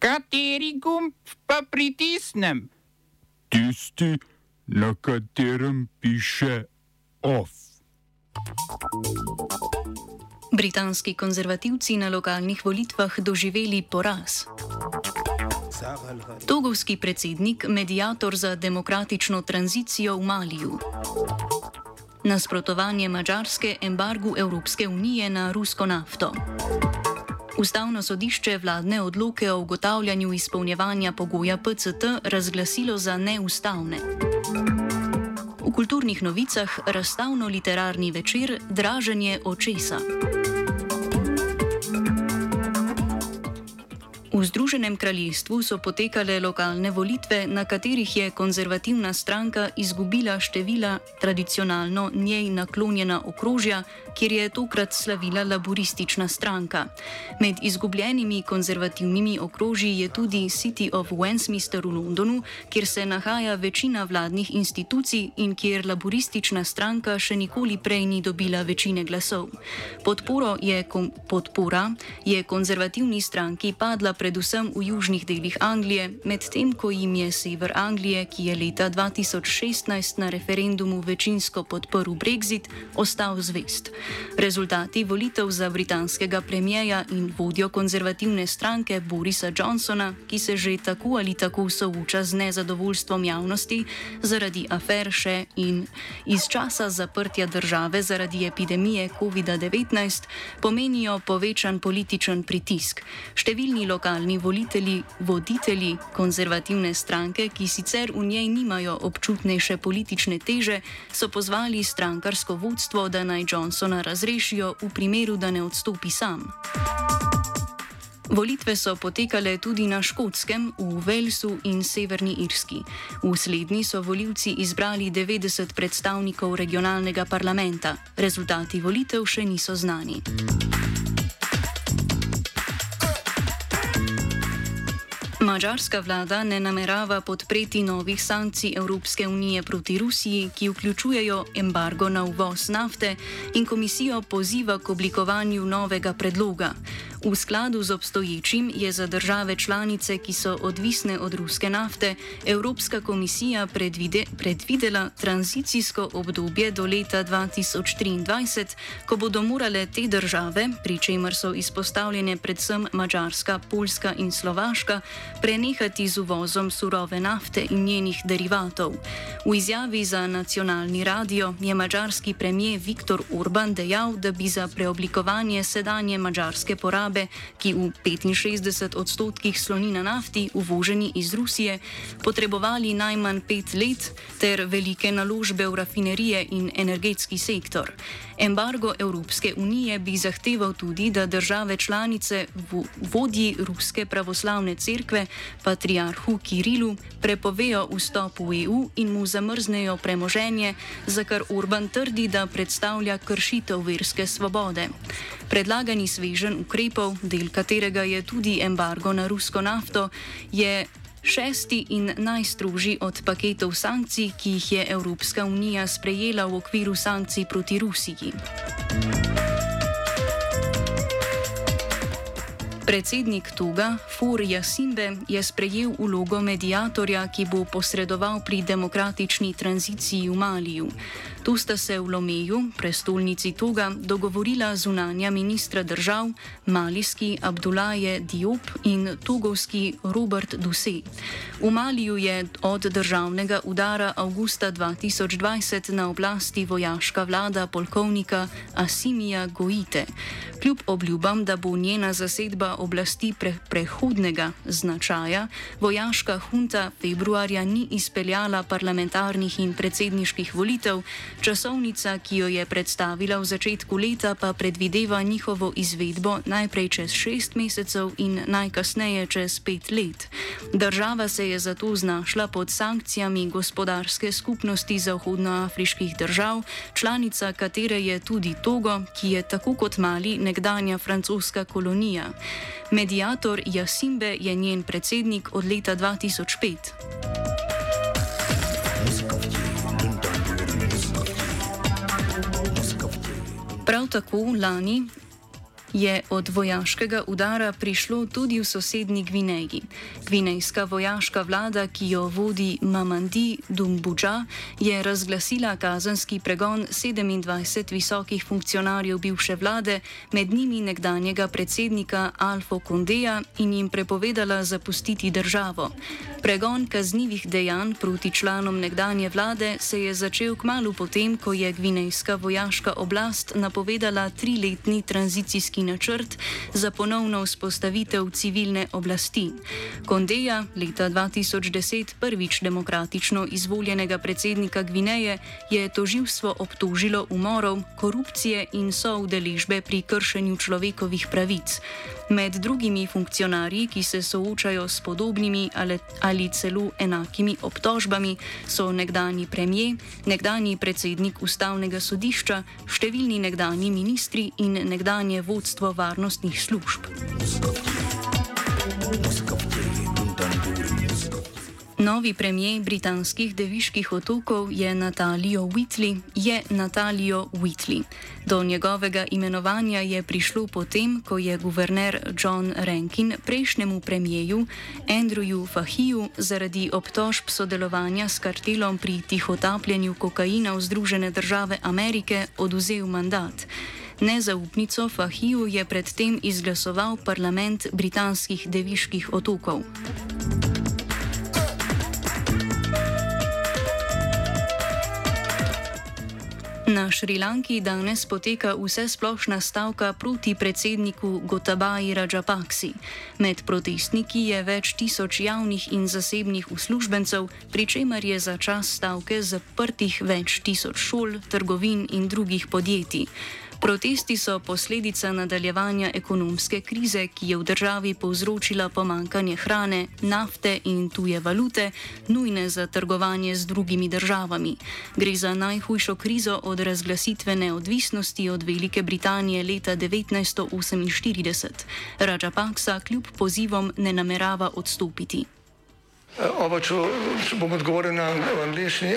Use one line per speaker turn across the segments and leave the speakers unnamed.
Kateri gumb pa pritisnem?
Tisti, na katerem piše OF.
Britanski konzervativci na lokalnih volitvah doživeli poraz. Togovski predsednik, medijator za demokratično tranzicijo v Maliju. Nasprotovanje Mačarske embargu Evropske unije na rusko nafto. Ustavno sodišče vladne odloke o ugotavljanju izpolnjevanja pogoja PCT razglasilo za neustavne. V kulturnih novicah razstavno-literarni večer Draženje očesa. V Združenem kraljestvu so potekale lokalne volitve, na katerih je konzervativna stranka izgubila števila tradicionalno njej naklonjena okrožja, kjer je tokrat slavila laboristična stranka. Med izgubljenimi konzervativnimi okrožji je tudi City of Westminster v Londonu, kjer se nahaja večina vladnih institucij in kjer laboristična stranka še nikoli prej ni dobila večine glasov. Je podpora je konzervativni stranki padla pred predvsem v južnih delih Anglije, medtem ko jim je sever Anglije, ki je leta 2016 na referendumu večinsko podprl Brexit, ostal zvest. Rezultati volitev za britanskega premijeja in vodjo konzervativne stranke Borisa Johnsona, ki se že tako ali tako sooča z nezadovoljstvom javnosti zaradi afer še in iz časa zaprtja države zaradi epidemije COVID-19, pomenijo povečan političen pritisk. Številni lokalni lokalni volitelji, voditelji konzervativne stranke, ki sicer v njej nimajo občutnejše politične teže, so pozvali strankarsko vodstvo, da naj Johnsona razrešijo v primeru, da ne odstopi sam. Volitve so potekale tudi na Škotskem, v Walesu in Severni Irski. V slednji so voljivci izbrali 90 predstavnikov regionalnega parlamenta. Rezultati volitev še niso znani. Mačarska vlada ne namerava podpreti novih sankcij Evropske unije proti Rusiji, ki vključujejo embargo na uvoz nafte in komisijo poziva k oblikovanju novega predloga. V skladu z obstoječim je za države članice, ki so odvisne od ruske nafte, Evropska komisija predvide, predvidela tranzicijsko obdobje do leta 2023, ko bodo morale te države, pri čemer so izpostavljene predvsem Mačarska, Poljska in Slovaška, prenehati z uvozom surove nafte in njenih derivatov. V izjavi za nacionalni radio je mačarski premijer Viktor Urban dejal, da bi za preoblikovanje sedanje mačarske porabe porabe, ki v 65 odstotkih sloni na nafti, uvoženi iz Rusije, potrebovali najmanj pet let ter velike naložbe v rafinerije in energetski sektor. Embargo Evropske unije bi zahteval tudi, da države članice vodji Ruske pravoslavne cerkve, patriarhu Kirilu, prepovejo vstop v EU in mu zamrznejo premoženje, za kar Urban trdi, da predstavlja kršitev verske svobode. Predlagani svežen ukrepov, del katerega je tudi embargo na rusko nafto, je šesti in najstrožji od paketov sankcij, ki jih je Evropska unija sprejela v okviru sankcij proti Rusiji. Predsednik Tuga, Fur Jasimbe, je sprejel ulogo medijatorja, ki bo posredoval pri demokratični tranziciji v Maliju. Tu sta se v Lomeju, prestolnici Toga, dogovorila zunanja ministra držav, malijski Abdulaje Diop in togovski Robert Duse. V Maliju je od državnega udara avgusta 2020 na oblasti vojaška vlada polkovnika Asimija Gojite. Kljub obljubam, da bo njena zasedba oblasti pre prehodnega značaja, vojaška hunta februarja ni izpeljala parlamentarnih in predsedniških volitev, Časovnica, ki jo je predstavila v začetku leta, pa predvideva njihovo izvedbo najprej čez šest mesecev in najkasneje čez pet let. Država se je zato znašla pod sankcijami gospodarske skupnosti zahodnoafriških držav, članica katere je tudi Togo, ki je tako kot mali nekdanja francoska kolonija. Medijator Jasimbe je njen predsednik od leta 2005. Prav tako lani je od vojaškega udara prišlo tudi v sosednji Gvineji. Gvinejska vojaška vlada, ki jo vodi Mamandi Dumbudža, je razglasila kazanski pregon 27 visokih funkcionarjev bivše vlade, med njimi nekdanjega predsednika Alfa Kondeja in jim prepovedala zapustiti državo. Pregon kaznjivih dejanj proti članom nekdanje vlade se je začel kmalo potem, ko je gvinejska vojaška oblast napovedala triletni tranzicijski načrt za ponovno vzpostavitev civilne oblasti. Kondeja, leta 2010 prvič demokratično izvoljenega predsednika Gvineje, je toživstvo obtožilo umorov, korupcije in soudeležbe pri kršenju človekovih pravic. Med drugimi funkcionarji, ki se soočajo s podobnimi ali, ali celo enakimi obtožbami, so nekdani premijer, nekdani predsednik ustavnega sodišča, številni nekdani ministri in nekdanje vodstvo varnostnih služb. Novi premijer britanskih deviških otokov je Natalijo Whitley. Je Natalijo Whitley. Do njegovega imenovanja je prišlo potem, ko je guverner John Rankin prejšnjemu premijeju Andrewu Fahiju zaradi obtožb sodelovanja s kartelom pri tihotapljenju kokaina v Združene države Amerike oduzel mandat. Nezaupnico Fahiju je predtem izglasoval parlament britanskih deviških otokov. Na Šrilanki danes poteka vse splošna stavka proti predsedniku Gotabaji Rajapaksi. Med protestniki je več tisoč javnih in zasebnih uslužbencev, pri čemer je za čas stavke zaprtih več tisoč šol, trgovin in drugih podjetij. Protesti so posledica nadaljevanja ekonomske krize, ki je v državi povzročila pomankanje hrane, nafte in tuje valute, nujne za trgovanje z drugimi državami. Gre za najhujšo krizo od razglasitve neodvisnosti od Velike Britanije leta 1948. Raja Paksa kljub pozivom ne namerava odstopiti.
Oba, če, bom odgovoril na angliški.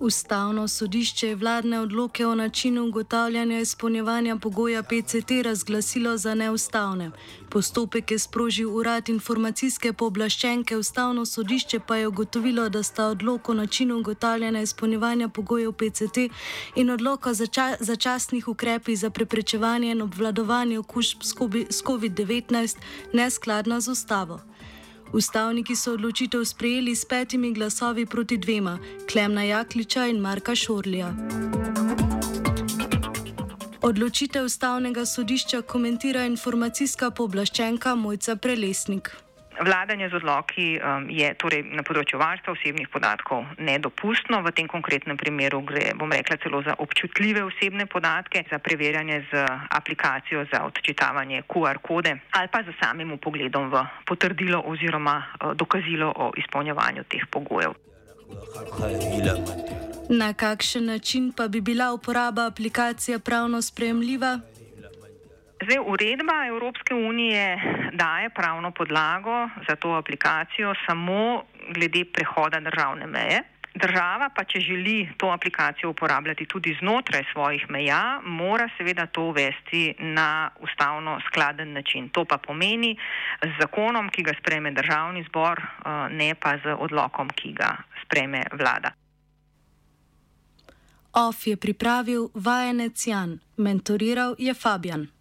Ustavno sodišče je vladne odloke o načinu ugotavljanja izpolnjevanja pogoja PCT razglasilo za neustavne. Postopek je sprožil urad informacijske pooblaščenke, ustavno sodišče pa je ugotovilo, da sta odlok o načinu ugotavljanja izpolnjevanja pogojev PCT in odlok o zača začasnih ukrepih za preprečevanje in obvladovanje okužb s COVID-19 neskladna z ustavo. Ustavniki so odločitev sprejeli s petimi glasovi proti dvema, Klemna Jakliča in Marka Šorlja. Odločitev ustavnega sodišča komentira informacijska pooblaščenka Mojca Prelesnik.
Vladanje z odloki um, je torej na področju varstva osebnih podatkov nedopustno. V tem konkretnem primeru gre, bom rekla, celo za občutljive osebne podatke, za preverjanje z aplikacijo za odčitavanje QR kode ali pa za samim pogledom v potrdilo oziroma uh, dokazilo o izpolnjevanju teh pogojev.
Na kakšen način pa bi bila uporaba aplikacije pravno sprejemljiva?
Zdaj, uredba Evropske unije daje pravno podlago za to aplikacijo samo glede prehoda državne meje. Država pa, če želi to aplikacijo uporabljati tudi znotraj svojih meja, mora seveda to uvesti na ustavno skladen način. To pa pomeni z zakonom, ki ga spreme državni zbor, eh, ne pa z odlokom, ki ga spreme vlada.
OF je pripravil vajenec Jan, mentoriral je Fabian.